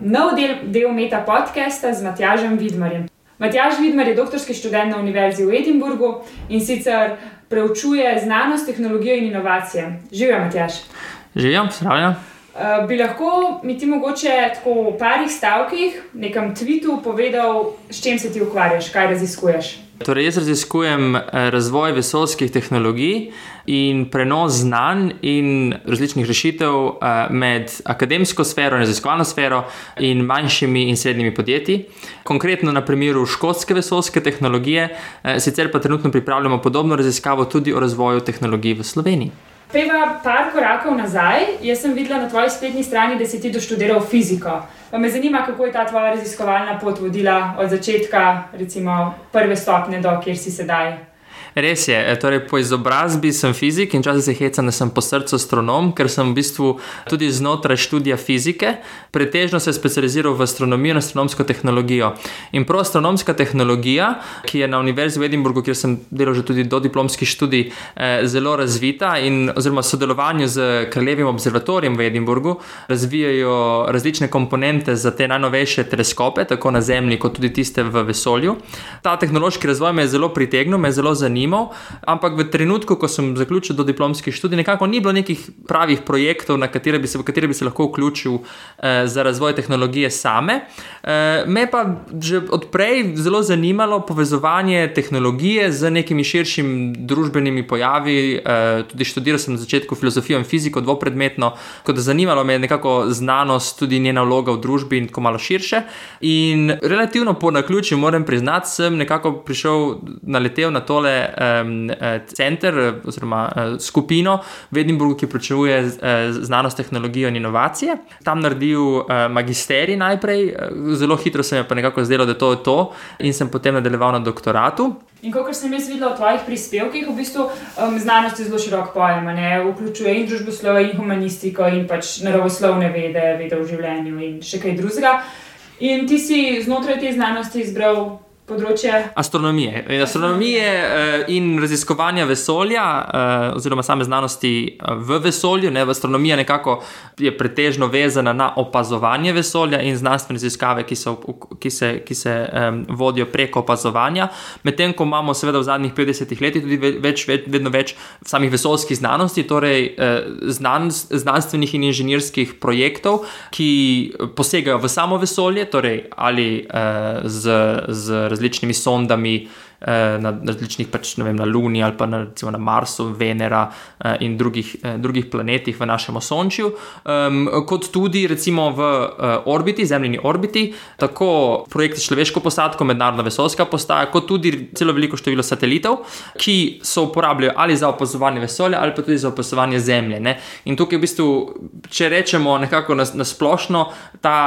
Nov del, del Meta podcasta z Matjažem Vidmarjem. Matjaž Vidmar je doktorski študent na Univerzi v Edinburgu in sicer preučuje znanost, tehnologijo in inovacije. Živijo, Matjaž. Živijo, zdravljen. Uh, bi lahko mi ti mogoče tako v parih stavkih, nekem tvitu povedal, s čim se ti ukvarjaš, kaj raziskuješ? Torej, jaz raziskujem eh, razvoj vesoljskih tehnologij in prenos znanj in različnih rešitev eh, med akademsko sfero, raziskovalno sfero in manjšimi in srednjimi podjetji. Konkretno na primeru škotske vesoljske tehnologije, eh, sicer pa trenutno pripravljamo podobno raziskavo tudi o razvoju tehnologij v Sloveniji. Peva par korakov nazaj. Jaz sem videla na tvoji spletni strani, da si ti doštudiral fiziko. Pa me zanima, kako je ta tvoja raziskovalna pot vodila od začetka, recimo prve stopnje, do kjer si sedaj. Res je, e, torej po izobrazbi sem fizik in včasih se hecam, da sem po srcu astronom, ker sem v bistvu tudi znotraj študija fizike, pretežno se specializiral v astronomijo in astronomsko tehnologijo. In prav astronomska tehnologija, ki je na Univerzi v Edinburgu, kjer sem delal že tudi do diplomski študij, eh, zelo razvita in oziroma sodelovanju z Kraljevim observatorijem v Edinburgu razvijajo različne komponente za te najnovejše teleskope, tako na Zemlji, kot tudi tiste v vesolju. Ta tehnološki razvoj me je zelo pritegnil, me je zelo zanimiv zanimal, ampak v trenutku, ko sem zaključil do diplomskih študij, nekako ni bilo nekih pravih projektov, katere se, v katere bi se lahko vključil eh, za razvoj tehnologije same. Eh, me pa že odprej zelo zanimalo povezovanje tehnologije z nekimi širšimi družbenimi pojavi. Eh, tudi študiral sem na začetku filozofijo in fiziko, dvopredmetno, kot da zanimalo me je nekako znanost, tudi njena vloga v družbi in tako malo širše. In relativno po naključju, moram priznati, sem nekako prišel, naletel na tole um, center oziroma uh, skupino v Edinburgu, ki prečuje uh, znanost, tehnologijo in inovacije. Tam naredil uh, magisterij najprej, zelo hitro se mi je pa nekako zdelo, da to je to, in sem potem nadaljeval na doktoratu. In kot sem jaz videl v tvojih prispevkih, v bistvu um, znanost je zelo širok pojem, ne? vključuje in družboslovje, in humanistiko, in pač naravoslovne vede, vede v življenju in še kaj drugega. In ti si znotraj te znanosti izbral področje astronomije. Astronomije eh, in raziskovanja vesolja, eh, oziroma same znanosti eh, v vesolju. Ne, astronomija nekako je pretežno vezana na opazovanje vesolja in znanstvene raziskave, ki, ki se, ki se um, vodijo preko opazovanja. Medtem ko imamo, seveda, v zadnjih 50 letih tudi več, več, vedno več samih vesoljskih znanosti, torej znan, znanstvenih in inženirskih projektov, ki posegajo v samo vesolje, torej ali uh, z, z različnimi sondami, na različnih, pač, vem, na Luni ali pa na, recimo, na Marsu, Venera eh, in drugih, eh, drugih planetih v našem Sončju, um, kot tudi recimo v orbiti, zemljini orbiti, tako projekti človeško posadko, mednarodna vesoljska postaja, kot tudi celo veliko število satelitov, ki se uporabljajo ali za opazovanje vesolja, ali pa tudi za opazovanje Zemlje. Ne? In tukaj, v bistvu, če rečemo nekako na, na splošno, ta,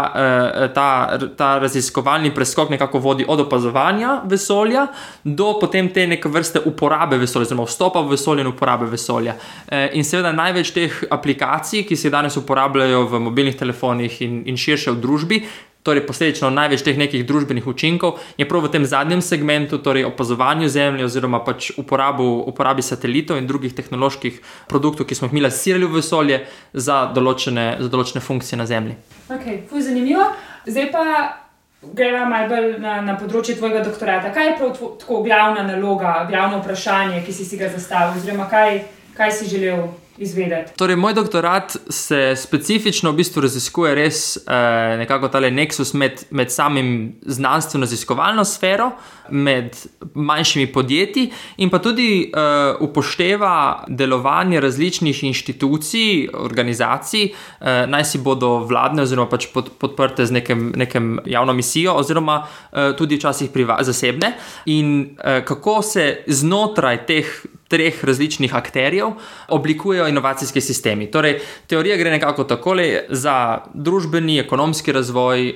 ta, ta raziskovalni preskok nekako vodi od opazovanja vesolja do potem te neke vrste uporabe vesolja, oziroma vstopa v vesolje in uporabe vesolja. E, in seveda največ teh aplikacij, ki se danes uporabljajo v mobilnih telefonih in, in širše v družbi. Torej, posledično največ teh nekih družbenih učinkov je prav v tem zadnjem segmentu, torej opazovanju Zemlje, oziroma pač uporabu, uporabi satelitov in drugih tehnoloških produktov, ki smo jih mi lasirali v vesolje za določene, za določene funkcije na Zemlji. Ok, zanimivo. Zdaj pa greva malo bolj na, na področje tvojega doktorata. Kaj je prav tako glavna naloga, glavno vprašanje, ki si, si ga zastavil, oziroma kaj, kaj si želel izvedeti. Torej, moj doktorat se specifično v bistvu raziskuje res eh, nekako ta nexus med, med samim znanstveno-raziskovalno sfero, med manjšimi podjetji in pa tudi eh, upošteva delovanje različnih inštitucij, organizacij, eh, naj si bodo vladne oziroma pač pod, podprte z nekem, nekem javno misijo, oziroma eh, tudi včasih zasebne, in eh, kako se znotraj teh treh različnih akterjev oblikujejo inovacijski sistemi. Torej, teorija gre nekako tako, za družbeni, ekonomski razvoj eh,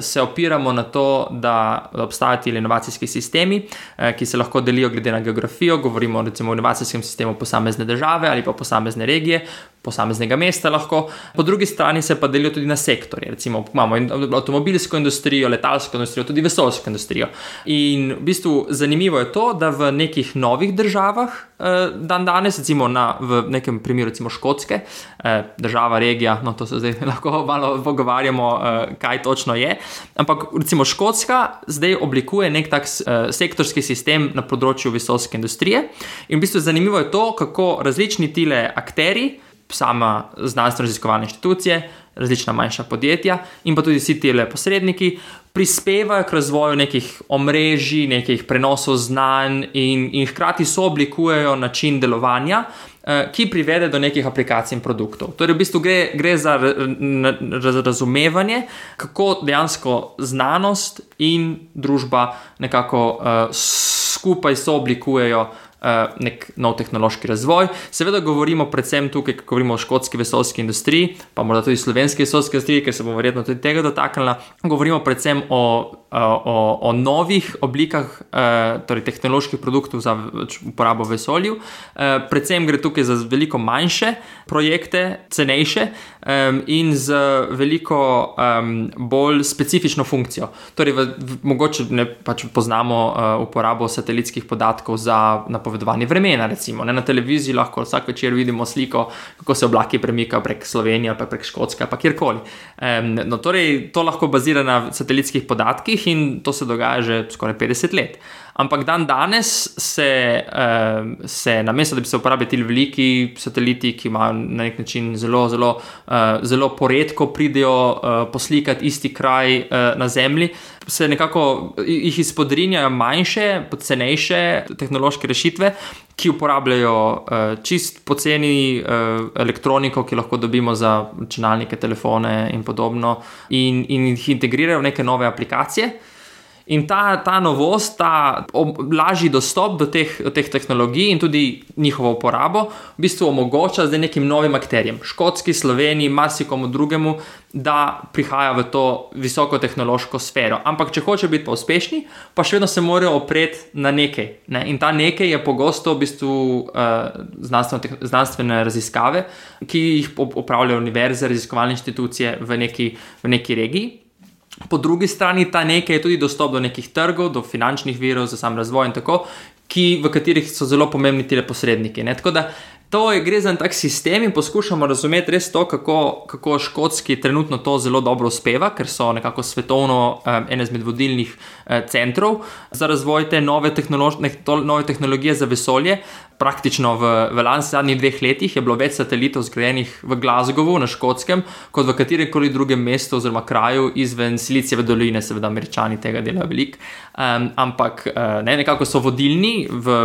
se opiramo na to, da obstajajo inovacijski sistemi, eh, ki se lahko delijo glede na geografijo. Govorimo recimo o inovacijskem sistemu posamezne države ali pa posamezne regije. Posameznega mesta lahko, po drugi strani se pa delijo tudi na sektorje. Recimo imamo avtomobilsko industrijo, letalsko industrijo, tudi vesoljsko industrijo. In v bistvu zanimivo je to, da v nekih novih državah eh, dan danes, recimo na, v nekem primeru recimo Škotske, eh, država, regija, no to se zdaj lahko malo pogovarjamo, eh, kaj točno je, ampak recimo Škotska zdaj oblikuje nek tak sektorski sistem na področju vesoljske industrije. In v bistvu zanimivo je to, kako različni tile akteri, sama znanstveno-raziskovalne inštitucije, različna manjša podjetja in pa tudi vsi ti posredniki prispevajo k razvoju nekih omrežij, nekih prenosov znanj in, in hkrati so oblikujejo način delovanja. Eh, ki privede do nekih aplikacij in produktov. Torej, v bistvu gre, gre za razumevanje, kako dejansko znanost in družba nekako uh, skupaj sooblikujejo uh, nek nov tehnološki razvoj. Seveda govorimo predvsem tukaj, ko govorimo o škotski vesoljski industriji, pa morda tudi slovenski vesoljski industriji, ker se bomo verjetno tudi tega dotaknili. Govorimo predvsem o, o, o novih oblikah, eh, torej tehnoloških produktov za uporabo v vesolju. Eh, predvsem gre tukaj za veliko manjše projekte, cenejše in z veliko bolj specifično funkcijo. Torej, v, v, mogoče ne pač poznamo uporabo satelitskih podatkov za napovedovanje napovedovanje vremena. Recimo, Na televiziji lahko vsak večer vidimo sliko, kako se oblaki premikajo prek Slovenije, pa prek Škotske, pa kjerkoli. Um, no, torej, to lahko bazira na satelitskih podatkih in to se dogaja že skoraj 50 let. Ampak dan danes se, uh, se namesto, da bi se uporabljali ti veliki sateliti, ki imajo na nek način zelo, zelo, uh, zelo poredko pridejo uh, poslikati isti kraj uh, na Zemlji, se nekako jih izpodrinjajo manjše, cenejše tehnološke rešitve. Ki uporabljajo uh, čist poceni uh, elektroniko, ki lahko dobimo za računalnike, telefone in podobno, in, in jih integrirajo v neke nove aplikacije. In ta, ta novost, ta lažji dostop do teh, do teh tehnologij in tudi njihovo uporabo, v bistvu omogoča zdaj nekim novim akterjem, škotski, sloveniji, marsikomu drugemu, da prihaja v to visoko tehnološko sfero. Ampak, če hoče biti pa uspešni, pa še vedno se morajo opreti na nekaj. Ne? In ta nekaj je pogosto v bistvu uh, znanstvene, znanstvene raziskave, ki jih upravljajo univerze, raziskovalne inštitucije v neki, v neki regiji. Po drugi strani ta nekaj je tudi dostop do nekih trgov, do finančnih virov za sam razvoj in tako, ki, v katerih so zelo pomembni ti posredniki. Ne? Tako da to je, gre za en tak sistem in poskušamo razumeti res to, kako, kako škotski trenutno to zelo dobro uspeva, ker so nekako svetovno um, ene izmed vodilnih uh, centrov za razvoj te nove, tehnolog ne, to, nove tehnologije za vesolje praktično v, v zadnjih dveh letih je bilo več satelitov zgrajenih v Glasgowu na Škotskem, kot v katerem koli drugem mestu oziroma kraju izven Silicijeve doline, seveda američani tega delajo veliko. Um, ampak uh, ne, nekako so vodilni v,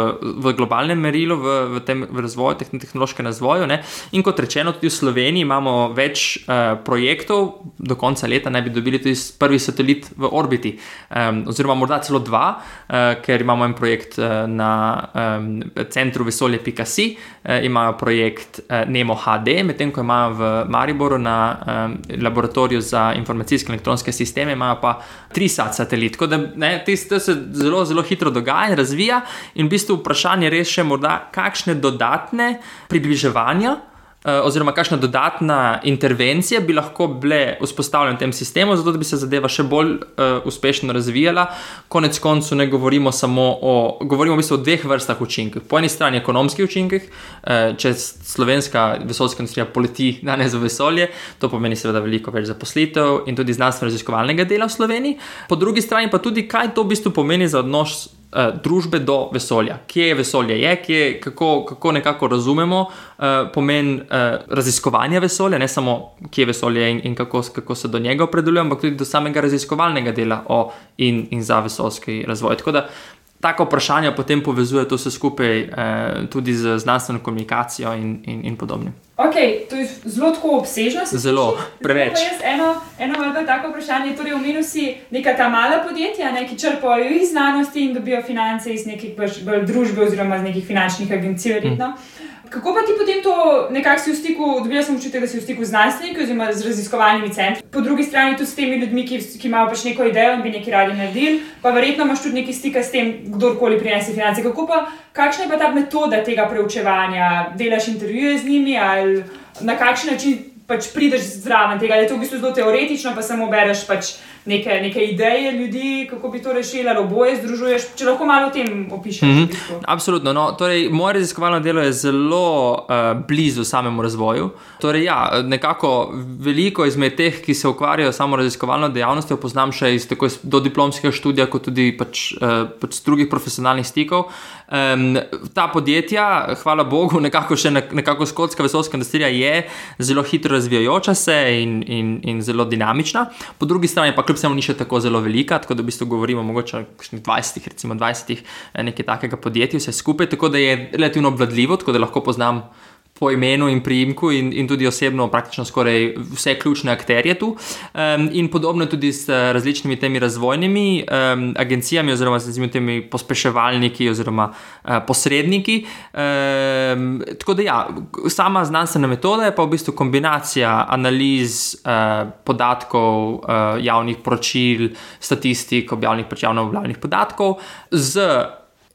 v globalnem merilu, v, v tem v razvoju, tehn tehnološkem razvoju. Ne. In kot rečeno, tudi v Sloveniji imamo več uh, projektov, do konca leta naj bi dobili tudi prvi satelit v orbiti, um, oziroma morda celo dva, uh, ker imamo en projekt uh, na um, centru vesolje.si, eh, imajo projekt eh, Nemo HD, medtem ko imajo v Mariboru na eh, laboratoriju za informacijske in elektronske sisteme, imajo pa tri satelite. Tako da ne, to se zelo, zelo hitro dogaja in razvija, in v bistvu vprašanje je res še morda, kakšne dodatne približevanja. Eh, oziroma kakšna dodatna intervencija bi lahko bile vzpostavljene v tem sistemu, zato da bi se zadeva še bolj uh, uspešno razvijala. Konec koncev ne govorimo samo o, govorimo v bistvu o dveh vrstah učinkov. Po eni strani ekonomskih učinkih, uh, če slovenska vesoljska industrija poleti danes v vesolje, to pomeni seveda veliko več zaposlitev in tudi znanstveno-raziskovalnega dela v Sloveniji. Po drugi strani pa tudi, kaj to v bistvu pomeni za odnos uh, družbe do vesolja. Kje je vesolje, je, kje, kako, kako nekako razumemo uh, pomen uh, raziskovanja vesolja, ne samo kje je vesolje in, in kako, kako se do njega opredeljujemo, ampak tudi do samega raziskovalnega dela o in, in za vesoljski razvoj. Tako da Tako vprašanje potem povezuje to vse skupaj eh, tudi z znanstveno komunikacijo in, in, in podobnim. Okay, to je zelo tako obsežno. Zelo, preveč. Eno, eno malo tako vprašanje. Torej, omenil si neka ta mala podjetja, ne, ki črpajo iz znanosti in dobijo finance iz nekih bolj družbe oziroma iz nekih finančnih agencij. Verjetno. Mm. Kako pa ti potem to nekako si v stiku, dobila sem občutek, da si v stiku z znanstveniki oziroma z raziskovalnimi centri, po drugi strani tudi s temi ljudmi, ki, ki imajo pač neko idejo in bi nekaj radi naredili, pa verjetno imaš tudi nekaj stika s tem, kdorkoli prinese finance. Kako pa, kakšna je pa ta metoda tega preučevanja? Delaš intervjuje z njimi ali na kakšen način pač prideš zraven tega. Je to v bistvu zelo teoretično, pa samo bereš pač neke, neke ideje ljudi, kako bi to rešili, ali oboje združuješ. Če lahko malo o tem opišem. Mm -hmm. Absolutno. No, torej, moje raziskovalno delo je zelo uh, blizu samemu razvoju. Torej, ja, nekako veliko izmed teh, ki se ukvarjajo samo raziskovalno dejavnostjo, poznam še iz tako do diplomskega študija, kot tudi pač, uh, pač drugih profesionalnih stikov. Um, ta podjetja, hvala Bogu, nekako še nekako skotska vesoljska industrija je zelo hitro razvijajoča se in, in, in zelo dinamična. Po drugi strani pa kljub kljub temu ni še tako zelo velika, tako da v bistvu govorimo o 20, recimo 20 eh, nekaj takega podjetja, vse skupaj, tako da je relativno obvladljivo, tako da lahko poznam po imenu in priimku, in, in tudi osebno, praktično skoraj vse ključne akterje tu. Um, in podobno tudi s različnimi temi razvojnimi um, agencijami, oziroma s temi pospeševalniki oziroma uh, posredniki. Um, tako da, ja, sama znanstvena metoda je pa v bistvu kombinacija analiz uh, podatkov, uh, javnih poročil, statistik, objavljenih pač javno objavljenih podatkov z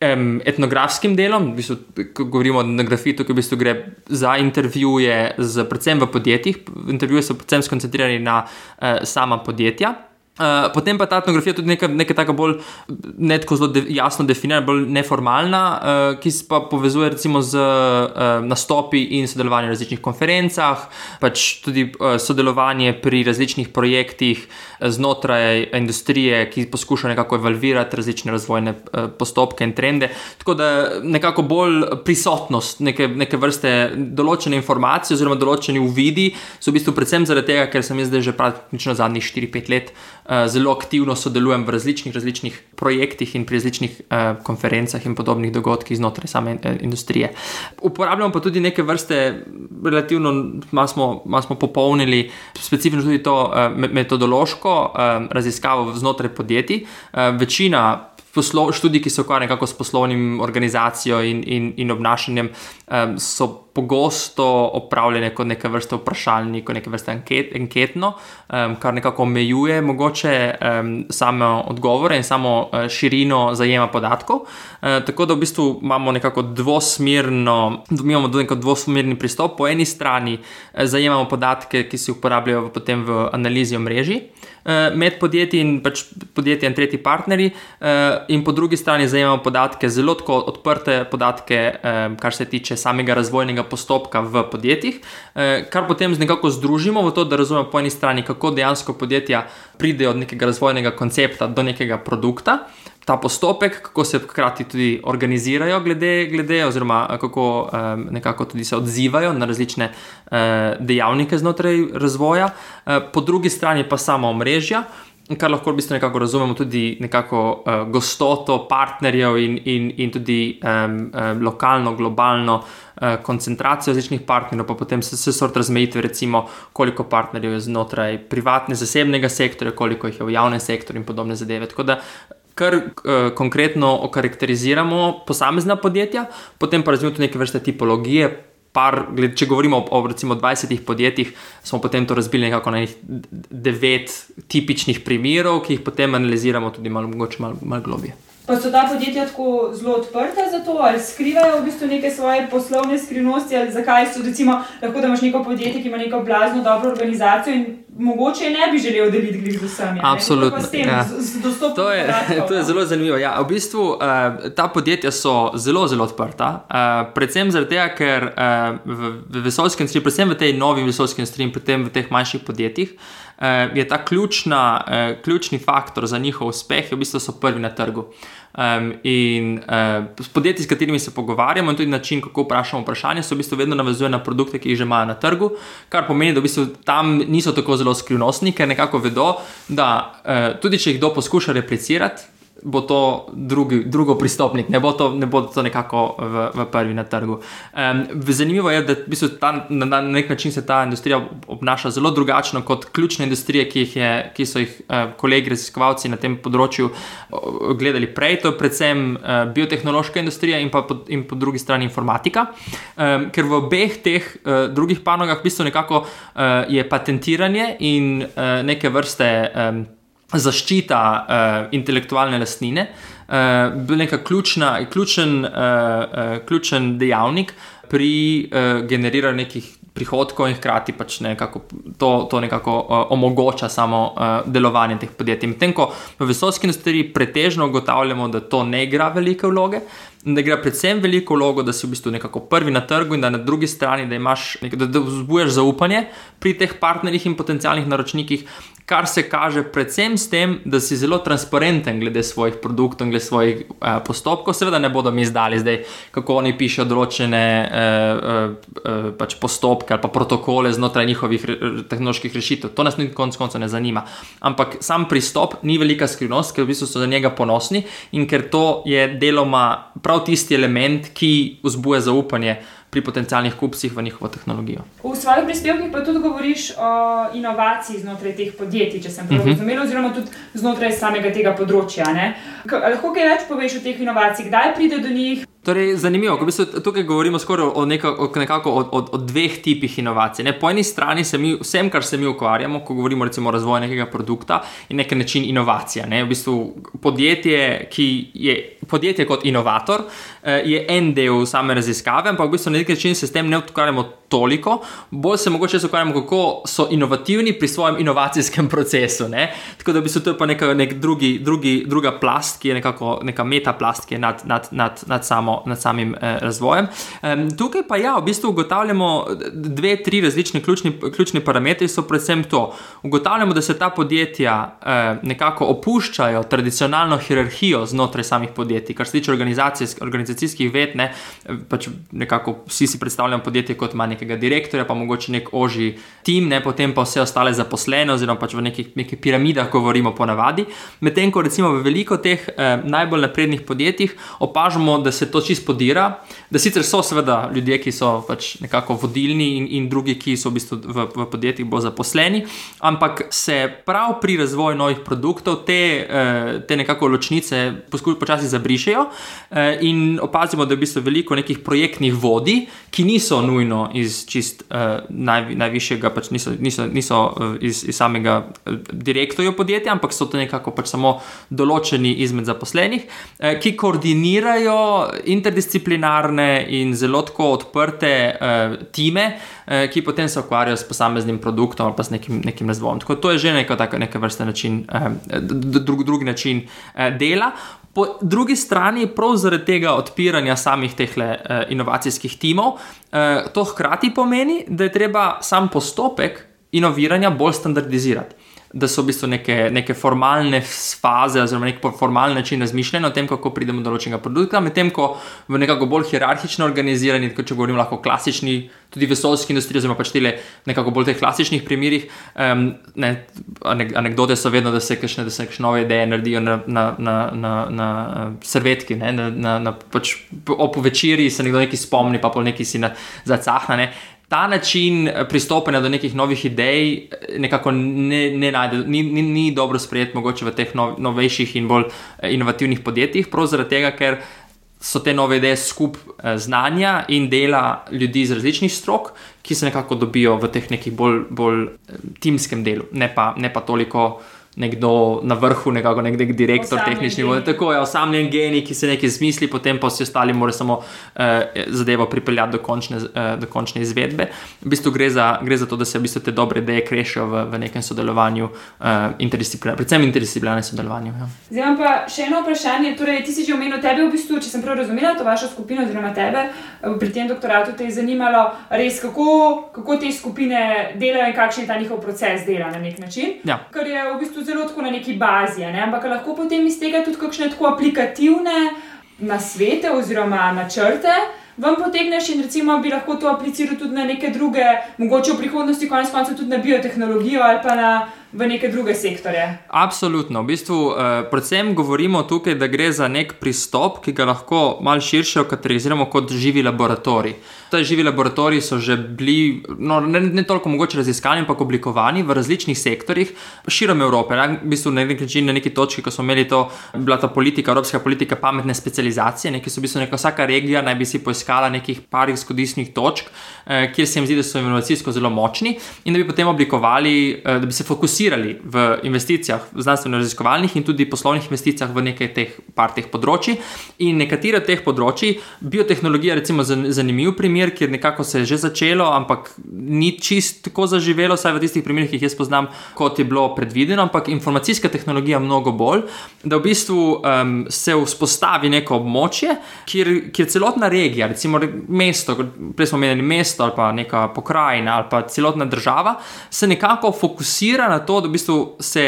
um, etnografskim delom, v bistvu, ko govorimo o etnografiji, tukaj v bistvu gre za intervjuje, z, predvsem v podjetjih. Intervjuje so predvsem skoncentrirani na uh, sama podjetja. Uh, potem pa ta etnografija tudi nekaj, nekaj tako bolj ne tako zelo de, jasno definirana, bolj neformalna, uh, ki se pa povezuje recimo z uh, nastopi in sodelovanjem na različnih konferencah, pač tudi uh, sodelovanje pri različnih projektih znotraj industrije, ki poskuša nekako evalvirati različne razvojne uh, postopke in trende. Tako da nekako bolj prisotnost neke, neke vrste določene informacije oziroma določeni uvidi so v bistvu predvsem zaradi tega, ker sem jaz zdaj že praktično zadnjih 4-5 let. Eh, zelo aktivno sodelujem v različnih, različnih projektih in pri različnih uh, konferencah in podobnih dogodkih znotraj same uh, industrije. Uporabljamo pa tudi neke vrste, relativno smo, smo popolnili, specifično tudi to uh, metodološko uh, raziskavo znotraj podjetij. Uh, večina poslov, študij, ki se ukvarjajo s poslovnim organizacijo in, in, in obnašanjem, um, so pogosto opravljene kot neke vrste vprašalnik, kot neke vrste anket, anketno, um, kar nekako omejuje mogoče um, same odgovore in samo uh, širino zajema podatkov. Uh, tako da v bistvu imamo nekako dvosmerno, imamo nekako dvosmerni pristop. Po eni strani uh, zajemamo podatke, ki se uporabljajo potem v analizi omrežij. Eh, med podjetji in pač podjetji in tretji partnerji, eh, in po drugi strani zajemamo podatke, zelo odprte podatke, eh, kar se tiče samega razvojnega postopka v podjetjih, kar potem nekako združimo v to, da razumemo po eni strani, kako dejansko podjetja pridejo od nekega razvojnega koncepta do nekega produkta ta postopek, kako se hkrati tudi organizirajo, glede, glede oziroma kako um, nekako tudi se odzivajo na različne uh, dejavnike znotraj razvoja, uh, po drugi strani pa samo omrežja. Kar lahko v bistvu nekako razumemo tudi nekako uh, gostoto partnerjev in, in, in tudi um, um, lokalno, globalno uh, koncentracijo različnih partnerjev, pa potem se vse sort razmejitve, recimo koliko partnerjev je znotraj privatne, zasebnega sektorja, koliko jih je v javnem sektorju in podobne zadeve. Tako da kar uh, konkretno okarakteriziramo posamezna podjetja, potem pa razvijamo tudi neke vrste tipologije. Par, če govorimo o, o recimo 20 podjetjih, smo potem to razbili nekako na devet tipičnih primerov, ki jih potem analiziramo tudi malo, mogoče malo mal globije. Pa so ta podjetja tako zelo odprta za to, ali skrivajo v bistvu neke svoje poslovne skrivnosti, ali zakaj so, recimo, lahko da imaš neko podjetje, ki ima neko blazno dobro organizacijo in mogoče ne bi želel deliti glede z vsemi. Absolutno. Ja. To, je, to je zelo zanimivo. Ja, v bistvu uh, ta podjetja so zelo, zelo odprta, uh, predvsem zaradi tega, ker uh, v, v vesoljski industriji, predvsem v tej novi industriji in predvsem v teh manjših podjetjih. Uh, je ta ključna, uh, ključni faktor za njihov uspeh, v bistvu so prvi na trgu. Um, in uh, podjetji, s katerimi se pogovarjamo, in tudi način, kako vprašamo vprašanje, so v bistvu vedno navezuje na produkte, ki jih že imajo na trgu, kar pomeni, da v bistvu tam niso tako zelo skrivnostni, ker nekako vedo, da uh, tudi če jih kdo poskuša replicirati, bo to drugi, drugo pristopnik, ne bo to, ne bo to nekako v, v prvi na trgu. Um, zanimivo je, da v bistvu ta, na, na nek način se ta industrija obnaša zelo drugačno kot ključne industrije, ki, je, ki so jih uh, kolegi raziskovalci na tem področju uh, gledali prej. To je predvsem uh, biotehnološka industrija in pa po, in po drugi strani informatika. Um, ker v obeh teh uh, drugih panogah v bistvu nekako uh, je patentiranje in uh, neke vrste. Um, zaščita uh, intelektualne lastnine, uh, neka ključna, ključen, uh, uh, ključen dejavnik pri uh, generiranju nekih prihodkov in hkrati pač nekako to, to nekako uh, omogoča samo uh, delovanje teh podjetij. Medtem ko v vesoljski industriji pretežno ugotavljamo, da to ne igra velike vloge, da igra predvsem veliko vlogo, da si v bistvu nekako prvi na trgu in da na drugi strani, da imaš, da, da vzbujaš zaupanje pri teh partnerjih in potencialnih naročnikih, kar se kaže predvsem s tem, da si zelo transparenten glede svojih produktov in glede svojih eh, postopkov. Seveda ne bodo mi izdali zdaj, kako oni pišejo določene eh, eh, pač postopke ali pa protokole znotraj njihovih re, tehnoloških rešitev. To nas ni konec koncev ne zanima. Ampak sam pristop ni velika skrivnost, ker v bistvu so za njega ponosni in ker to je deloma prav tisti element, ki vzbuja zaupanje pri potencialnih kupcih v njihovo tehnologijo. V svojih prispevkih pa tudi govoriš o inovaciji znotraj teh podjetij, če sem prav uh mhm. -huh. razumel, oziroma tudi znotraj samega tega področja. Lahko kaj več poveš o teh inovacijah, kdaj pride do njih? Torej, zanimivo, ko tukaj govorimo skoraj o, neka, o, nekako, o, o, o dveh tipih inovacij. Ne? Po eni strani se mi, vsem, kar se mi ukvarjamo, ko govorimo recimo, o razvoju nekega produkta, je nek način inovacija. Ne? V bistvu podjetje, ki je podjetje kot inovator, je en del same raziskave, ampak v bistvu na nek način se s tem ne ukvarjamo toliko, bolj se mogoče ukvarjamo, kako so inovativni pri svojem inovacijskem procesu. Ne? Tako da v bistvu to je pa neka, nek drugi, drugi, druga plast, ki je nekako neka metaplast, ki je nad, nad, nad, nad samo nad samim eh, razvojem. Um, tukaj pa ja, v bistvu ugotavljamo dve, tri različne ključni, ključni parametri, so predvsem to. Ugotavljamo, da se ta podjetja eh, nekako opuščajo tradicionalno hierarhijo znotraj samih podjetij, kar se tiče organizacijskih ved. Ne, pač nekako vsi si predstavljamo podjetje kot nekega direktorja, pa mogoče nek oži tim, ne, potem pa vse ostale zaposlene, oziroma pač v nekih, nekih piramidah govorimo po navadi. Medtem ko recimo v veliko teh eh, najbolj naprednih podjetjih opažamo, da se to čisto podira. Da sicer so seveda ljudje, ki so pač nekako vodilni in, in drugi, ki so v, bistvu v, v podjetjih bolj zaposleni, ampak se prav pri razvoju novih produktov te, eh, te nekako ločnice poskušajo počasi zabrišejo eh, in opazimo, da je v bistvu veliko nekih projektnih vodij, ki niso nujno iz čist eh, naj, najvišjega, pač niso, niso, niso iz, iz samega direktorja podjetja, ampak so to nekako pač samo določeni izmed zaposlenih, ki koordinirajo interdisciplinarne in zelo tako odprte uh, time, uh, ki potem se ukvarjajo s posameznim produktom ali pa s nekim, nekim razvojem. Tako to je že neka, taka, neka vrsta način, uh, drug, drugi način uh, dela. Po drugi strani, prav zaradi tega odpiranja samih teh uh, inovacijskih timov, uh, to hkrati pomeni, da je treba sam postopek inoviranja bolj standardizirati da so v bistvu neke, neke formalne faze, oziroma nek formalni način razmišljanja o tem, kako pridemo do določenega produkta, medtem ko v nekako bolj hierarhično organizirani, kot če govorim, lahko klasični, tudi vesoljski industriji, oziroma pač tele nekako bolj teh klasičnih primerih. Um, ne, anekdote so vedno, da se kakšne, da se kakšne nove ideje naredijo na, na, na, na, na servetki, ne, na, na, na pač ob večerji se nekdo nekaj spomni, pa pol nekaj si na, zacahna. Ne ta način eh, pristopanja do nekih novih idej eh, nekako ne, ne najde, ni, ni, ni dobro sprejet, mogoče v teh nov, novejših in bolj eh, inovativnih podjetjih, prav zaradi tega, ker so te nove ideje skup znanja in dela ljudi iz različnih strok, ki se nekako dobijo v teh nekih bolj, bolj timskem delu, ne pa, ne pa toliko nekdo na vrhu, nekako nek, nek direktor tehnični vodi. Tako je osamljen genij, ki se nekaj zmisli, potem pa vsi ostali morajo samo uh, zadevo pripeljati do končne, uh, do končne izvedbe. V bistvu gre za, gre za to, da se v bistvu te dobre ideje krešijo v, v nekem sodelovanju, uh, interdisciplinarnem, predvsem interdisciplinarnem sodelovanju. Ja. Zdaj imam pa še eno vprašanje. Torej, ti si že omenil tebe, v bistvu, če sem prav razumela to vašo skupino, oziroma tebe pri tem doktoratu, te je zanimalo res, kako, kako te skupine delajo in kakšen je ta njihov proces dela na nek način. Ja. Ker je v bistvu zelo tako na neki bazi, ne? ampak lahko potem iz tega tudi kakšne tako aplikativne nasvete oziroma načrte. Vam potegneš in recimo bi lahko to aplicirali tudi na neke druge, mogoče v prihodnosti, konec koncev tudi na biotehnologijo ali pa na v neke druge sektore. Absolutno. V bistvu, eh, predvsem govorimo tukaj, da gre za nek pristop, ki ga lahko malo širše okarakteriziramo kot živi laboratorij. Ti živi laboratoriji so že bili, no, ne, ne toliko mogoče raziskani, ampak oblikovani v različnih sektorjih širom Evrope. Na, v bistvu, na nek način, na neki točki, ko smo imeli to, bila ta politika, evropska politika, pametne specializacije, ki so v bistvu neka vsaka regija naj bi si poiskala nekih par izhodiščnih točk, eh, kjer se jim zdi, da so inovacijsko zelo močni in da bi potem oblikovali, eh, da bi se fokusirali investirali v investicijah, znanstveno-raziskovalnih in tudi poslovnih investicijah v nekaj teh par teh področji. In nekatere od teh področji, biotehnologija, recimo, zanimiv primer, kjer nekako se je že začelo, ampak ni čist tako zaživelo, vsaj v tistih primerih, ki jih jaz poznam, kot je bilo predvideno, ampak informacijska tehnologija mnogo bolj, da v bistvu um, se vzpostavi neko območje, kjer, kjer celotna regija, recimo mesto, prej smo menili mesto ali pa neka pokrajina ali pa celotna država, se nekako fokusira na to, da v bistvu se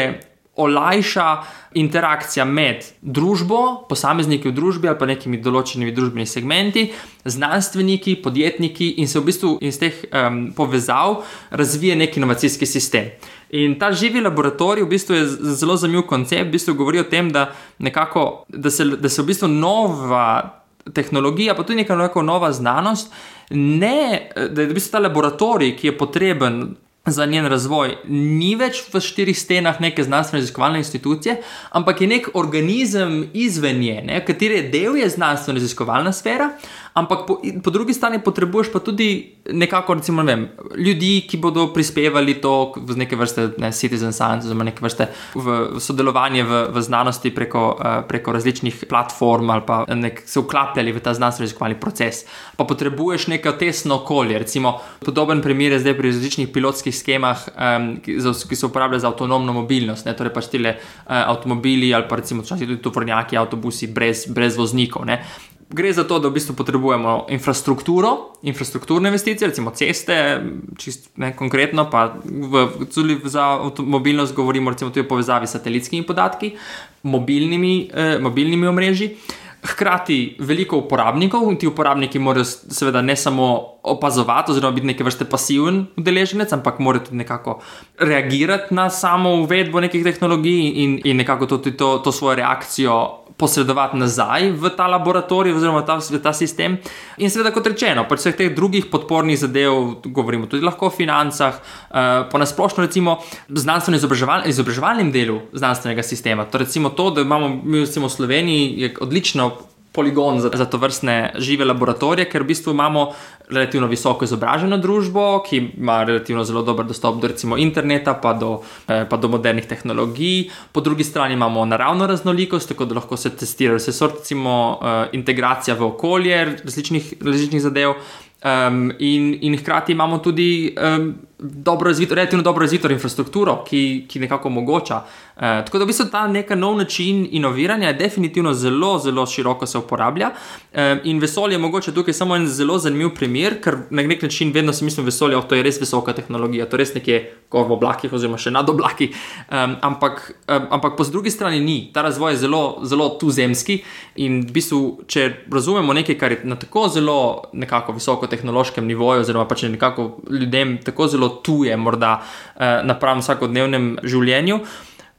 olajša interakcija med družbo, posamezniki v družbi ali pa nekimi določenimi družbenimi segmenti, znanstveniki, podjetniki in se v bistvu iz teh um, povezav razvije nek inovacijski sistem. In ta živi laboratorij v bistvu je zelo zanimiv koncept, v bistvu govori o tem, da, nekako, da, se, da se v bistvu nova tehnologija, pa tudi neka nova znanost, ne, da je v bistvu ta laboratorij, ki je potreben za njen razvoj, ni več v štirih stenah neke znanstveno-raziskovalne institucije, ampak je nek organizem izven nje, kateri del je znanstveno-raziskovalna sfera, ampak po, po drugi strani potrebuješ pa tudi nekako, recimo, ne vem, ljudi, ki bodo prispevali to v neke vrste ne, citizen science, oziroma neke vrste v, v sodelovanje v, v znanosti preko, uh, preko različnih platform ali pa nek, se vklapljali v ta znanstveno-raziskovalni proces. Pa potrebuješ neko tesno okolje, recimo, podoben primer je zdaj pri različnih pilotskih schemah, um, ki, za, ki se uporabljajo za avtonomno mobilnost, ne, torej pač tile uh, avtomobili ali pa recimo tudi tovornjaki, avtobusi brez, brez voznikov. Ne gre za to, da v bistvu potrebujemo infrastrukturo, infrastrukturne investicije, recimo ceste, čist ne konkretno, pa v, tudi za mobilnost govorimo tudi o povezavi s satelitskimi podatki, mobilnimi, eh, mobilnimi omrežji. Hkrati veliko uporabnikov in ti uporabniki morajo seveda ne samo opazovati, oziroma biti neke vrste pasiven udeleženec, ampak morajo tudi nekako reagirati na samo uvedbo nekih tehnologij in, in nekako to, to, to svojo reakcijo posredovati nazaj v ta laboratorij, oziroma ta, v ta sistem. In seveda, kot rečeno, pri vseh teh drugih podpornih zadev, govorimo tudi o financah, uh, po nasplošno, recimo, znanstveno-izobraževalnem delu znanstvenega sistema. To, recimo, to, da imamo mi v Sloveniji, je odlično poligon za, za to vrstne žive laboratorije, ker v bistvu imamo relativno visoko izobraženo družbo, ki ima relativno zelo dober dostop do recimo, interneta, pa do, eh, pa do modernih tehnologij. Po drugi strani imamo naravno raznolikost, tako da lahko se testirajo vse sorte, recimo eh, integracija v okolje različnih, različnih zadev. Um, in, in hkrati imamo tudi um, dobro razvito, relativno dobro razvito infrastrukturo, ki, ki nekako omogoča. Uh, tako da v bistvu ta neka nov način inoviranja je definitivno zelo, zelo široko se uporablja. Um, in vesolje je mogoče tukaj samo en zelo zanimiv primer, ker na nek način vedno si mislim, da je to res visoka tehnologija, to je res nekje v oblakih, oziroma še nad oblaki. Um, ampak, um, ampak po drugi strani ni. Ta razvoj je zelo, zelo tuzemski in v bistvu, če razumemo nekaj, kar je na tako zelo visoko tehnološkem nivoju, oziroma pač nekako ljudem tako zelo tuje, morda eh, napram vsakodnevnem življenju.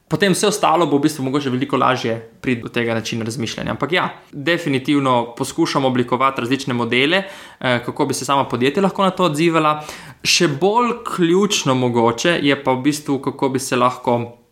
Potem vse ostalo bo v bistvu mogoče veliko lažje priti do tega načina razmišljanja. Ampak ja, definitivno poskušamo oblikovati različne modele, eh, kako bi se sama podjetje lahko na to odzivala. Še bolj ključno mogoče je pa v bistvu, kako bi se lahko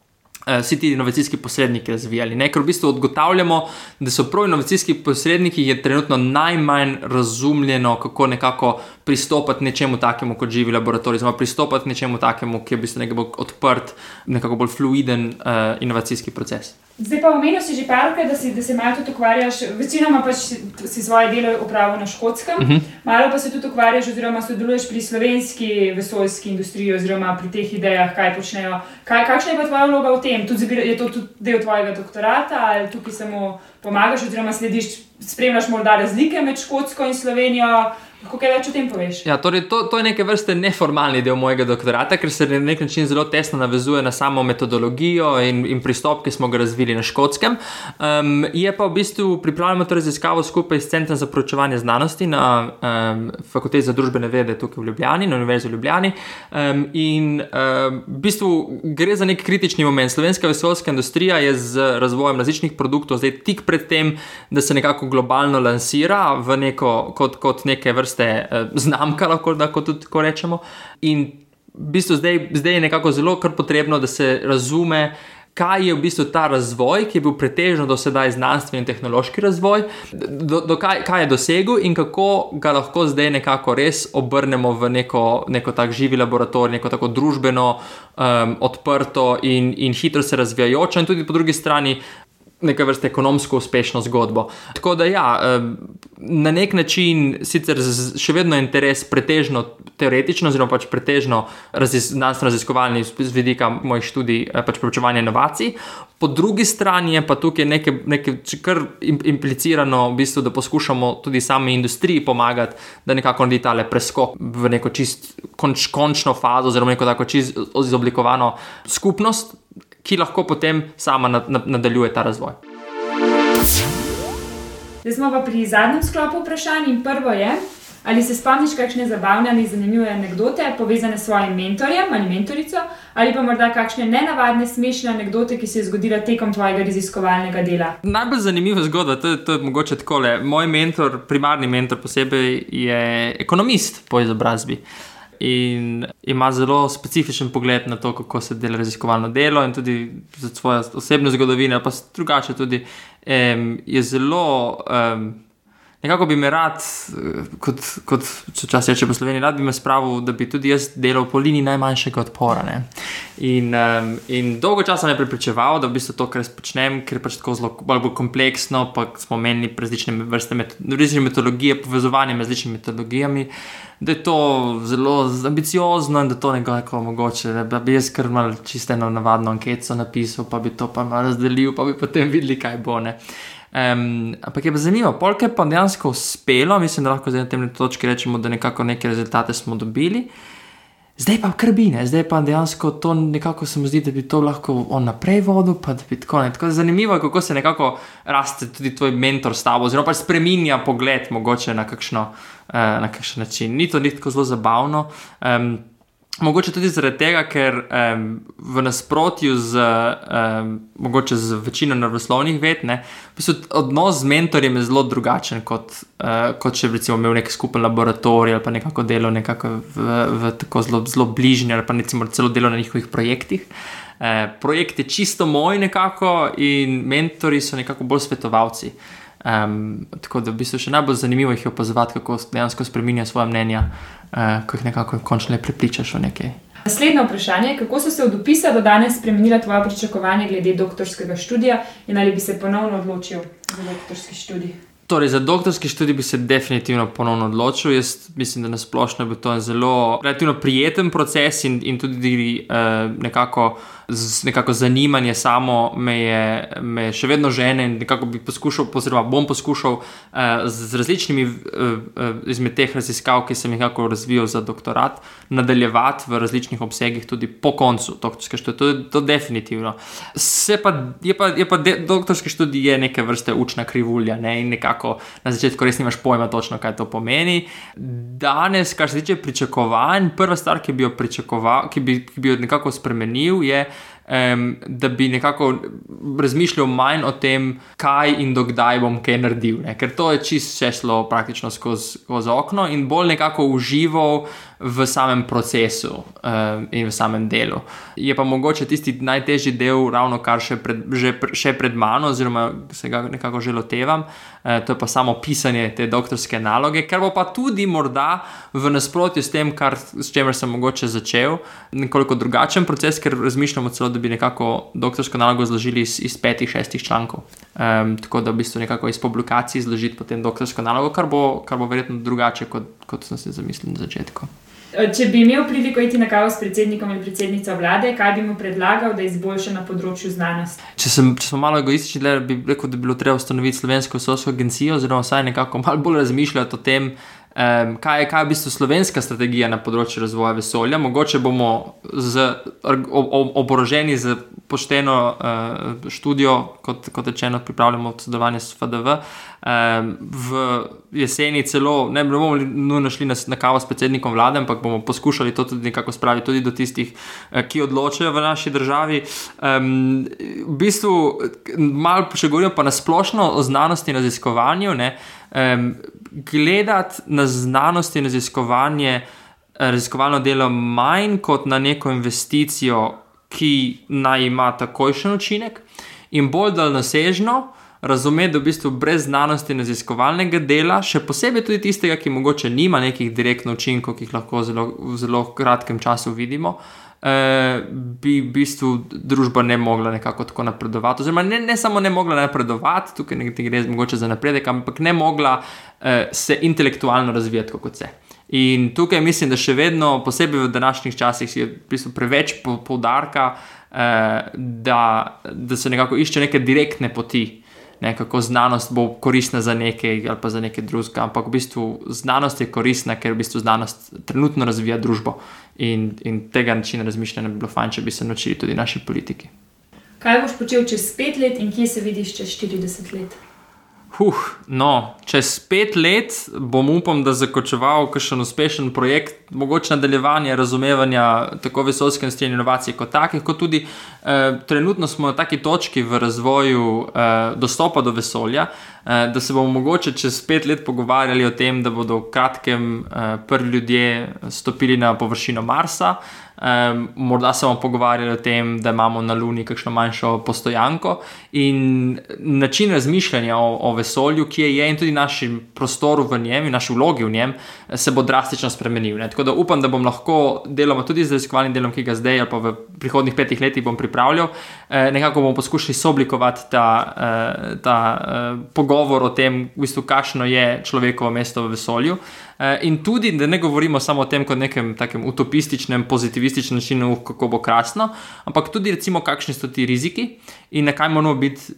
vsi ti inovacijski posredniki razvijali. Ne? Ker v bistvu ugotavljamo, da so prav inovacijski posredniki trenutno najmanj razumljeno, kako nekako pristopiti nečemu takemu, kot živi laboratorij, oziroma pristopiti nečemu takemu, ki je v bistvu nekako odprt, nekako bolj fluiden uh, inovacijski proces. Zdaj pa omenil si že parkrat, da, da se malo tudi ukvarjaš, večinoma pač si, si svoje delo upravil na škotskem, uh mhm. -huh. malo pa se tudi ukvarjaš, oziroma sodeluješ pri slovenski vesoljski industriji, oziroma pri teh idejah, kaj počnejo. Kaj, kakšna je pa tvoja vloga v tem? Tudi, je to tudi del tvojega doktorata ali tukaj samo pomagaš, oziroma slediš, spremljaš morda razlike med Škotsko in Slovenijo? Kako kaj več o tem poveš? Ja, torej to, to je neke vrste neformalni del mojega doktorata, ker se na nek način zelo tesno navezuje na samo metodologijo in, in pristop, ki smo ga razvili na škotskem. Um, je pa v bistvu pripravljamo to raziskavo skupaj s Centrom za proučevanje znanosti na um, Fakulteti za družbene vede tukaj v Ljubljani, na Univerzi v Ljubljani. Um, in um, v bistvu gre za nek kritični moment. Slovenska vesoljska industrija je z razvojem različnih produktov zdaj tik pred tem, da se nekako globalno lansira v neko kot, kot neke vrste vrste uh, znamka, lahko da tudi tako rečemo. In v bistvu zdaj, zdaj je nekako zelo potrebno, da se razume, kaj je v bistvu ta razvoj, ki je bil pretežno do sedaj znanstveni in tehnološki razvoj, do, do kaj, kaj je dosegel in kako ga lahko zdaj nekako res obrnemo v neko, neko tak živi laboratorij, neko tako družbeno, um, odprto in, in hitro se razvijajočo, in tudi po drugi strani neke vrste ekonomsko uspešno zgodbo. Tako da, ja, na nek način sicer še vedno je interes pretežno teoretično, oziroma pač pretežno znanstveno raziskovalni z vidika mojih študij, eh, pač preučevanja inovacij. Po drugi strani je pa tukaj nekaj, kar implicirano, v bistvu, da poskušamo tudi sami industriji pomagati, da nekako naredi tale preskok v neko čist konč, končno fazo, oziroma neko tako čist izoblikovano skupnost ki lahko potem sama nadaljuje ta razvoj. Zdaj smo pa pri zadnjem sklopu vprašanj in prvo je, ali se spomniš kakšne zabavne ali zanimive anekdote povezane s svojim mentorjem ali mentorico, ali pa morda kakšne nenavadne, smešne anekdote, ki se je zgodila tekom tvojega raziskovalnega dela. Najbolj zanimiva zgodba, to je, to je mogoče tako. Moj mentor, primarni mentor posebej, je ekonomist po izobrazbi in ima zelo specifičen pogled na to, kako se dela raziskovalno delo, in tudi za svojo osebno zgodovino, pa drugače tudi um, je zelo. Um, Nekako bi me rad, kot, kot če čas reče po Sloveniji, rad bi me spravil, da bi tudi jaz delal po liniji najmanjšega odpora. In, um, in dolgo časa me je pripričeval, da v bistvu to, kar jaz počnem, ker je pač tako zelo bolj kompleksno, pa smo menili različne vrste metodologije, povezovanje med različnimi metodologijami da je to zelo ambiciozno in da to nekako mogoče. Da bi jaz kar mal čisto eno navadno anketo napisal, pa bi to pa mal razdelil, pa bi potem videli, kaj bo. Um, ampak je pa zanimivo, polk je pa dejansko uspelo, mislim, da lahko zdaj na tem točki rečemo, da nekako neke rezultate smo dobili. Zdaj pa krbine, zdaj pa dejansko to nekako se mi zdi, da bi to lahko on naprej vodil, pa da bi tako ne. Tako zanimivo je, kako se nekako raste tudi tvoj mentor s tabo, oziroma pa spremenja pogled mogoče na kakšno, uh, na kakšen način. Ni to ni tako zelo zabavno. Um, Mogoče tudi zaradi tega, ker um, v nasprotju z, um, z večino naravoslovnih ved, ne, v bistvu odnos z mentorjem je zelo drugačen, kot, uh, kot če bi imel nek skupen laboratorij ali pa nekako delo nekako v, v tako zelo, zelo bližnji ali pa recimo celo delo na njihovih projektih. Uh, projekt je čisto moj nekako in mentori so nekako bolj svetovalci. Um, tako da v bistvu še najbolj zanimivo jih je opazovati, kako dejansko spremenjajo svoje mnenja, uh, ko jih nekako končno prepričaš o nekaj. Naslednje vprašanje je, kako so se od opisa do danes spremenila tvoja pričakovanja glede doktorskega študija in ali bi se ponovno odločil za doktorski študij? Torej, za doktorski študij bi se definitivno ponovno odločil. Jaz mislim, da na splošno je to zelo prijeten proces in, in tudi uh, nekako nekako zanimanje samo me je, me je še vedno žene in nekako bi poskušal, oziroma bom poskušal uh, z različnimi uh, uh, izmed teh raziskav, ki sem jih nekako razvijal za doktorat, nadaljevati v različnih obsegih tudi po koncu doktorske študije. To je to definitivno. Pa, je pa, je pa de, doktorski študij je neke vrste učna krivulja ne? in nekako na začetku res nimaš pojma točno, kaj to pomeni. Danes, kar se tiče pričakovanj, prva stvar, ki bi jo pričakoval, ki bi, ki bi jo nekako spremenil, je, um, da bi nekako razmišljal manj o tem, kaj in dokdaj bom kaj naredil. Ne? Ker to je čisto šlo praktično skozi, skozi okno in bolj nekako užival v samem procesu um, in v samem delu. Je pa mogoče tisti najtežji del, ravno kar še pred, že, še pred mano, oziroma se ga nekako že lotevam, uh, to je pa samo pisanje te doktorske naloge, kar bo pa tudi morda v nasprotju s tem, kar, s čemer sem mogoče začel, nekoliko drugačen proces, ker razmišljamo celo, da bi nekako doktorsko nalogo zložili iz, iz petih, šestih člankov. Um, tako da v bistvu nekako iz publikacij zložiti potem doktorsko nalogo, kar bo, kar bo verjetno drugače, kot, kot sem si zamislil na začetku. Če bi imel priliko iti na kavo s predsednikom ali predsednico vlade, kaj bi mu predlagal, da izboljša na področju znanosti? Če, sem, če smo malo egoistični, bi rekel, da bi bilo treba ustanoviti slovensko vesoljsko agencijo, oziroma vsaj nekako malo bolj razmišljati o tem, um, kaj, je, kaj je v bistvu slovenska strategija na področju razvoja vesolja. Mogoče bomo z, oboroženi z pošteno uh, študijo, kot, kot rečeno, pripravljamo sodelovanje s FDV. Um, v jeseni celo ne bomo nujno šli na, na kavo s predsednikom vlade, ampak bomo poskušali to tudi nekako spraviti tudi do tistih, uh, ki odločajo v naši državi. Um, v bistvu, malo še govorimo pa na splošno o znanosti in raziskovanju. Ne, um, gledati na znanost in raziskovanje, raziskovalno delo manj kot na neko investicijo, ki naj ima takojšen učinek, in bolj daljnosežno razumeti, da v bistvu brez znanosti in raziskovalnega dela, še posebej tudi tistega, ki mogoče nima nekih direktnih učinkov, ki jih lahko zelo, v zelo kratkem času vidimo. Uh, bi v bistvu družba ne mogla nekako tako napredovati. Oziroma, ne, ne samo ne mogla napredovati, tukaj ne gre mogoče za napredek, ampak ne mogla uh, se intelektualno razvijati kot se. In tukaj mislim, da še vedno, posebej v današnjih časih, je v bistvu preveč poudarka, uh, da, da se nekako išče neke direktne poti ne, kako znanost bo koristna za nekaj ali pa za nekaj drugega. Ampak v bistvu znanost je koristna, ker v bistvu znanost trenutno razvija družbo in, in tega načina razmišljanja bi bilo fajn, če bi se naučili tudi naši politiki. Kaj boš počel čez pet let in kje se vidiš čez 40 let? Huh, no, čez pet let bom upam, da zaključoval kakšen uspešen projekt, mogoče nadaljevanje razumevanja tako vesoljske inovacije kot takih, kot tudi eh, trenutno smo na taki točki v razvoju eh, dostopa do vesolja, eh, da se bomo mogoče čez pet let pogovarjali o tem, da bodo v kratkem eh, prvi ljudje stopili na površino Marsa. Um, morda se bomo pogovarjali o tem, da imamo na Luni kakšno manjšo postojanko in način razmišljanja o, o vesolju, ki je, je in tudi našem prostoru v njem in naši vlogi v njem, se bo drastično spremenil. Ne? Tako da upam, da bom lahko deloma tudi z raziskovalnim delom, ki ga zdaj ali pa v prihodnih petih letih bom pripravljal, eh, nekako bomo poskušali sooblikovati ta, eh, ta eh, pogovor o tem, v bistvu, kakšno je človekovo mesto v vesolju. Eh, in tudi, da ne govorimo samo o tem kot nekem takem utopističnem, pozitivističnem načinu, kako bo krasno, ampak tudi, recimo, kakšni so ti riziki in na kaj moramo biti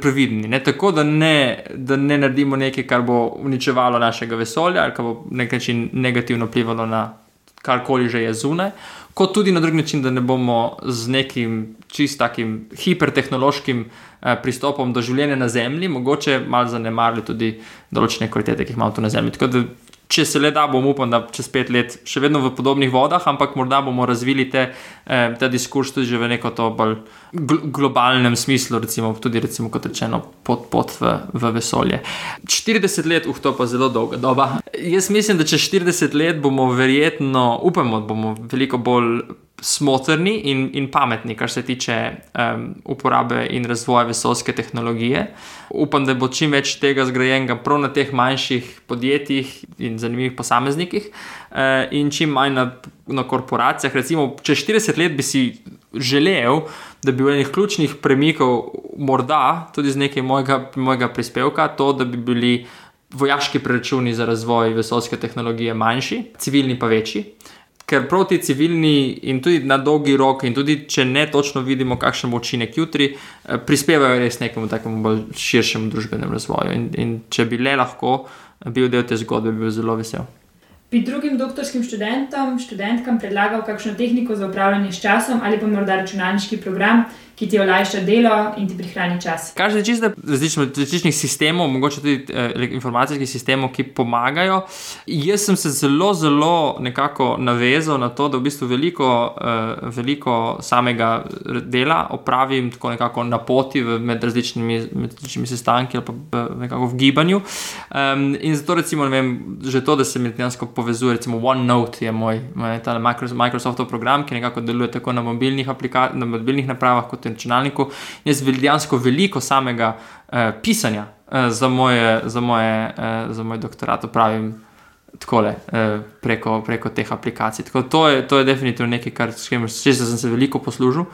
previdni. Ne? Tako da ne, da ne naredimo nekaj, kar bo uničevalo našega vesolja ali kar bo na nek način negativno vplivalo na karkoli že je zunaj. Kot tudi na drugi način, da ne bomo z nekim čist takim hipertehnološkim eh, pristopom do življenja na Zemlji, mogoče malo zanemarili tudi določene kvalitete, ki jih imamo tu na Zemlji. Tako da če se le da, bom upal, da čez pet let še vedno v podobnih vodah, ampak morda bomo razvili te, eh, te diskurs tudi v neko bolj gl globalnem smislu, recimo, tudi recimo, kot rečeno, pot, pot v, v vesolje. 40 let, uh, to pa zelo dolga doba. Jaz mislim, da čez 40 let bomo verjetno, upamo, da bomo veliko bolj smotrni in, in pametni, kar se tiče um, uporabe in razvoja vesoljske tehnologije. Upam, da bo čim več tega zgrajenega prav na teh manjših podjetjih in zanimivih posameznikih, uh, in čim manj na, na korporacijah. Recimo, čez 40 let bi si želel, da bi bil enih ključnih premikov, morda tudi z nekaj mojega, mojega prispevka, to, da bi bili. Vojaški preračuni za razvoj vesoljske tehnologije manjši, civilni pa večji ker proti civilni in tudi na dolgi rok, in tudi če ne točno vidimo, kakšen bo učinek jutri, eh, prispevajo res nekemu takemu bolj širšemu družbenemu razvoju. In, in če bi le lahko bil del te zgodbe, bi bil zelo vesel. Bi drugim doktorskim študentom, študentkam predlagal kakšno tehniko za upravljanje s časom ali pa morda računalniški program, ki ti olajša delo in ti prihrani čas. Kar se tiče različnih sistemov, mogoče tudi eh, informacijskih sistemov, ki pomagajo. Jaz sem se zelo, zelo nekako navezal na to, da v bistvu veliko, eh, veliko samega dela opravim tako nekako na poti med različnimi, med različnimi sestanki ali pa nekako v gibanju. Um, in zato recimo, vem, že to, da se mi dejansko povezuje, recimo OneNote je moj, moj Microsoftov program, ki nekako deluje tako na mobilnih, na mobilnih napravah kot na računalniku. Jaz dejansko veliko samega uh, pisanja uh, za, moje, za, moje, uh, za moj doktorat upravim takole, uh, preko, preko teh aplikacij. Tako, to, je, to je definitivno nekaj, kar sem se veliko poslužil.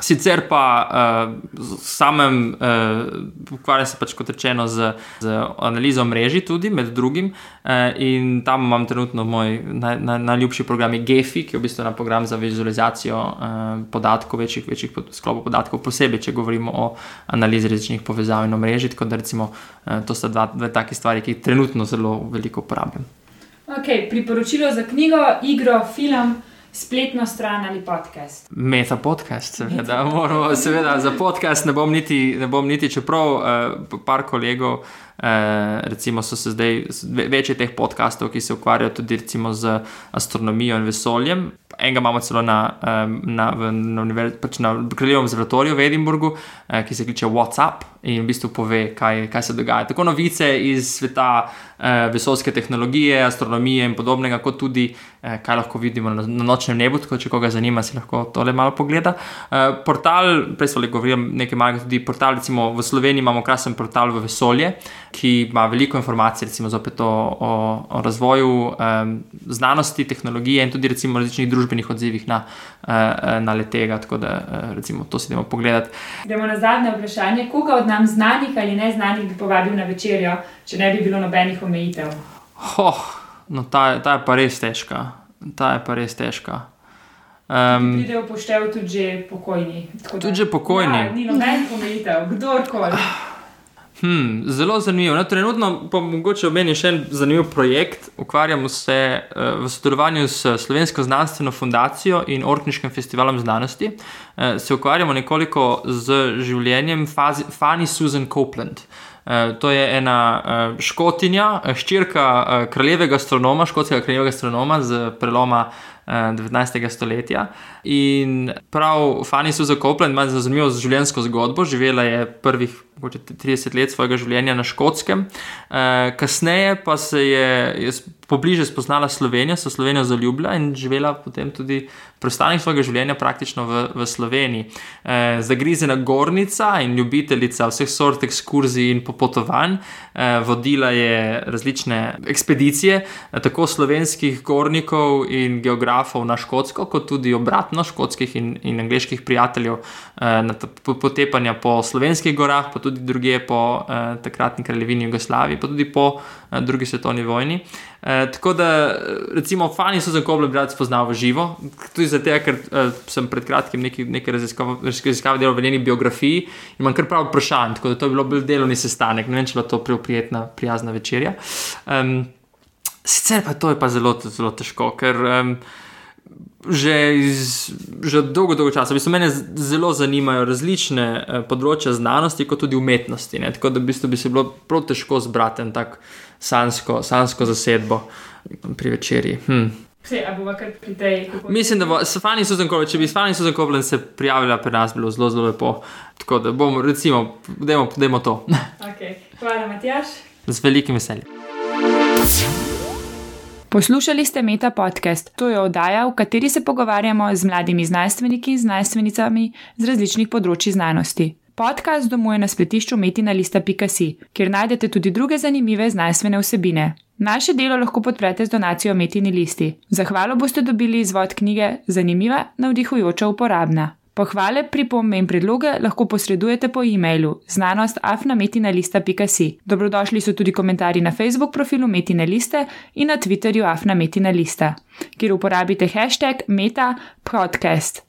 Sicer pa uh, samem uh, ukvarjam se pač kot rečeno z, z analizo mreži, tudi med drugim, uh, in tam imam trenutno moj naj, naj, najljubši program GEFI, ki je v bistvu program za vizualizacijo uh, podatkov, večjih, večjih pod, sklopov podatkov, posebej, če govorimo o analizi različnih povezav in mreži. Tako da recimo uh, to sta dva, dve take stvari, ki jih trenutno zelo veliko uporabljam. Ok, priporočilo za knjigo, igro, film spletno stran ali podcast. Meta podcast, seveda. Moramo, seveda za podcast ne bom niti, ne bom niti čeprav uh, par kolegov recimo so se zdaj večje teh podkastov, ki se ukvarjajo tudi recimo z astronomijo in vesoljem. Enega imamo celo na, na, na, na, pač na Kraljevem observatoriju v Edinburgu, ki se kliče WhatsApp in v bistvu pove, kaj, kaj se dogaja. Tako novice iz sveta eh, vesoljske tehnologije, astronomije in podobnega, kot tudi eh, kaj lahko vidimo na, na nočnem nebu. Tako, če koga zanima, si lahko tole malo pogleda. Eh, portal, prej smo le govorili nekaj malega, tudi portal, recimo v Sloveniji imamo krasen portal v vesolje, ki ima veliko informacij, recimo zopet o, o, o razvoju eh, znanosti, tehnologije in tudi recimo različnih družbenih odzivih na, eh, na letega. Tako da eh, recimo to si idemo pogledati. Gremo na zadnje vprašanje. Koga od nam znanih ali neznanih bi povabil na večerjo, če ne bi bilo nobenih omejitev? Oh, no, ta, ta je pa res težka. Ta je pa res težka. Um, Pride v poštev tudi že pokojni. Tudi že pokojni. Ja, ni nobenih omejitev, kdorkoli. Hmm, zelo zanimivo. No, trenutno pa mogoče omenim še en zanimiv projekt. Ukvarjamo se uh, v sodelovanju s Slovensko znanstveno fundacijo in Orkniškim festivalom znanosti. Uh, se ukvarjamo nekoliko z življenjem Fanny Susan Copeland. Uh, to je ena uh, škotinja, ščirka uh, kraljevega astronoma, škotskega kraljevega astronoma z preloma uh, 19. stoletja. In prav Fanny Susan Copeland ima zanimivo življenjsko zgodbo. Živela je prvih 30 let svojega življenja na škotskem. Uh, kasneje pa se je, pobliže spoznala Slovenijo, se Slovenijo zaljubila in živela potem tudi preostanek svojega življenja praktično v, v Sloveniji. Uh, zagrizena gornica in ljubiteljica vseh sort ekskurzij in popotovanj, vodila je različne ekspedicije, tako slovenskih gornikov in geografov na Škotsko, kot tudi obratno škotskih in, in angliških prijateljev na potepanja po slovenskih gorah tudi druge po uh, takratni kraljevini Jugoslaviji, pa tudi po uh, drugi svetovni vojni. Uh, tako da, recimo, fani so za Koblo bi rad spoznal v živo, tudi zato, ker uh, sem pred kratkim nekaj, nekaj raziskav delal v njeni biografiji in imam kar prav vprašanj, tako da to je bilo bolj delovni sestanek, ne vem, če je bila to prijetna, prijazna večerja. Um, sicer pa to je pa zelo, zelo težko, ker. Um, že, iz, že dolgo, dolgo časa. Bistvo, mene zelo zanimajo različne eh, področja znanosti, kot tudi umetnosti. Ne? Tako da bistvo, bi se bilo prav težko zbrati en tak sansko, sansko zasedbo pri večerji. Hm. Vse, tej, Mislim, da bo Fani Suzankov, če bi Fani Suzankov se prijavila pri nas, bilo zelo, zelo lepo. Tako da bomo, recimo, dajmo to. Okay. Hvala, Matjaš. Z velikim veseljem. Poslušali ste Meta podcast. To je oddaja, v kateri se pogovarjamo z mladimi znanstveniki in znanstvenicami z različnih področji znanosti. Podcast domuje na spletišču metina.si, kjer najdete tudi druge zanimive znanstvene vsebine. Naše delo lahko podprete z donacijo Metini listi. Zahvalo boste dobili izvod knjige Zanimiva, navdihujoča, uporabna. Pohvale, pripombe in predloge lahko posredujete po e-mailu znanostafnametina.si. Dobrodošli so tudi komentarji na Facebook profilu Metina Liste in na Twitterju afnametina.lista, kjer uporabite hashtag meta podcast.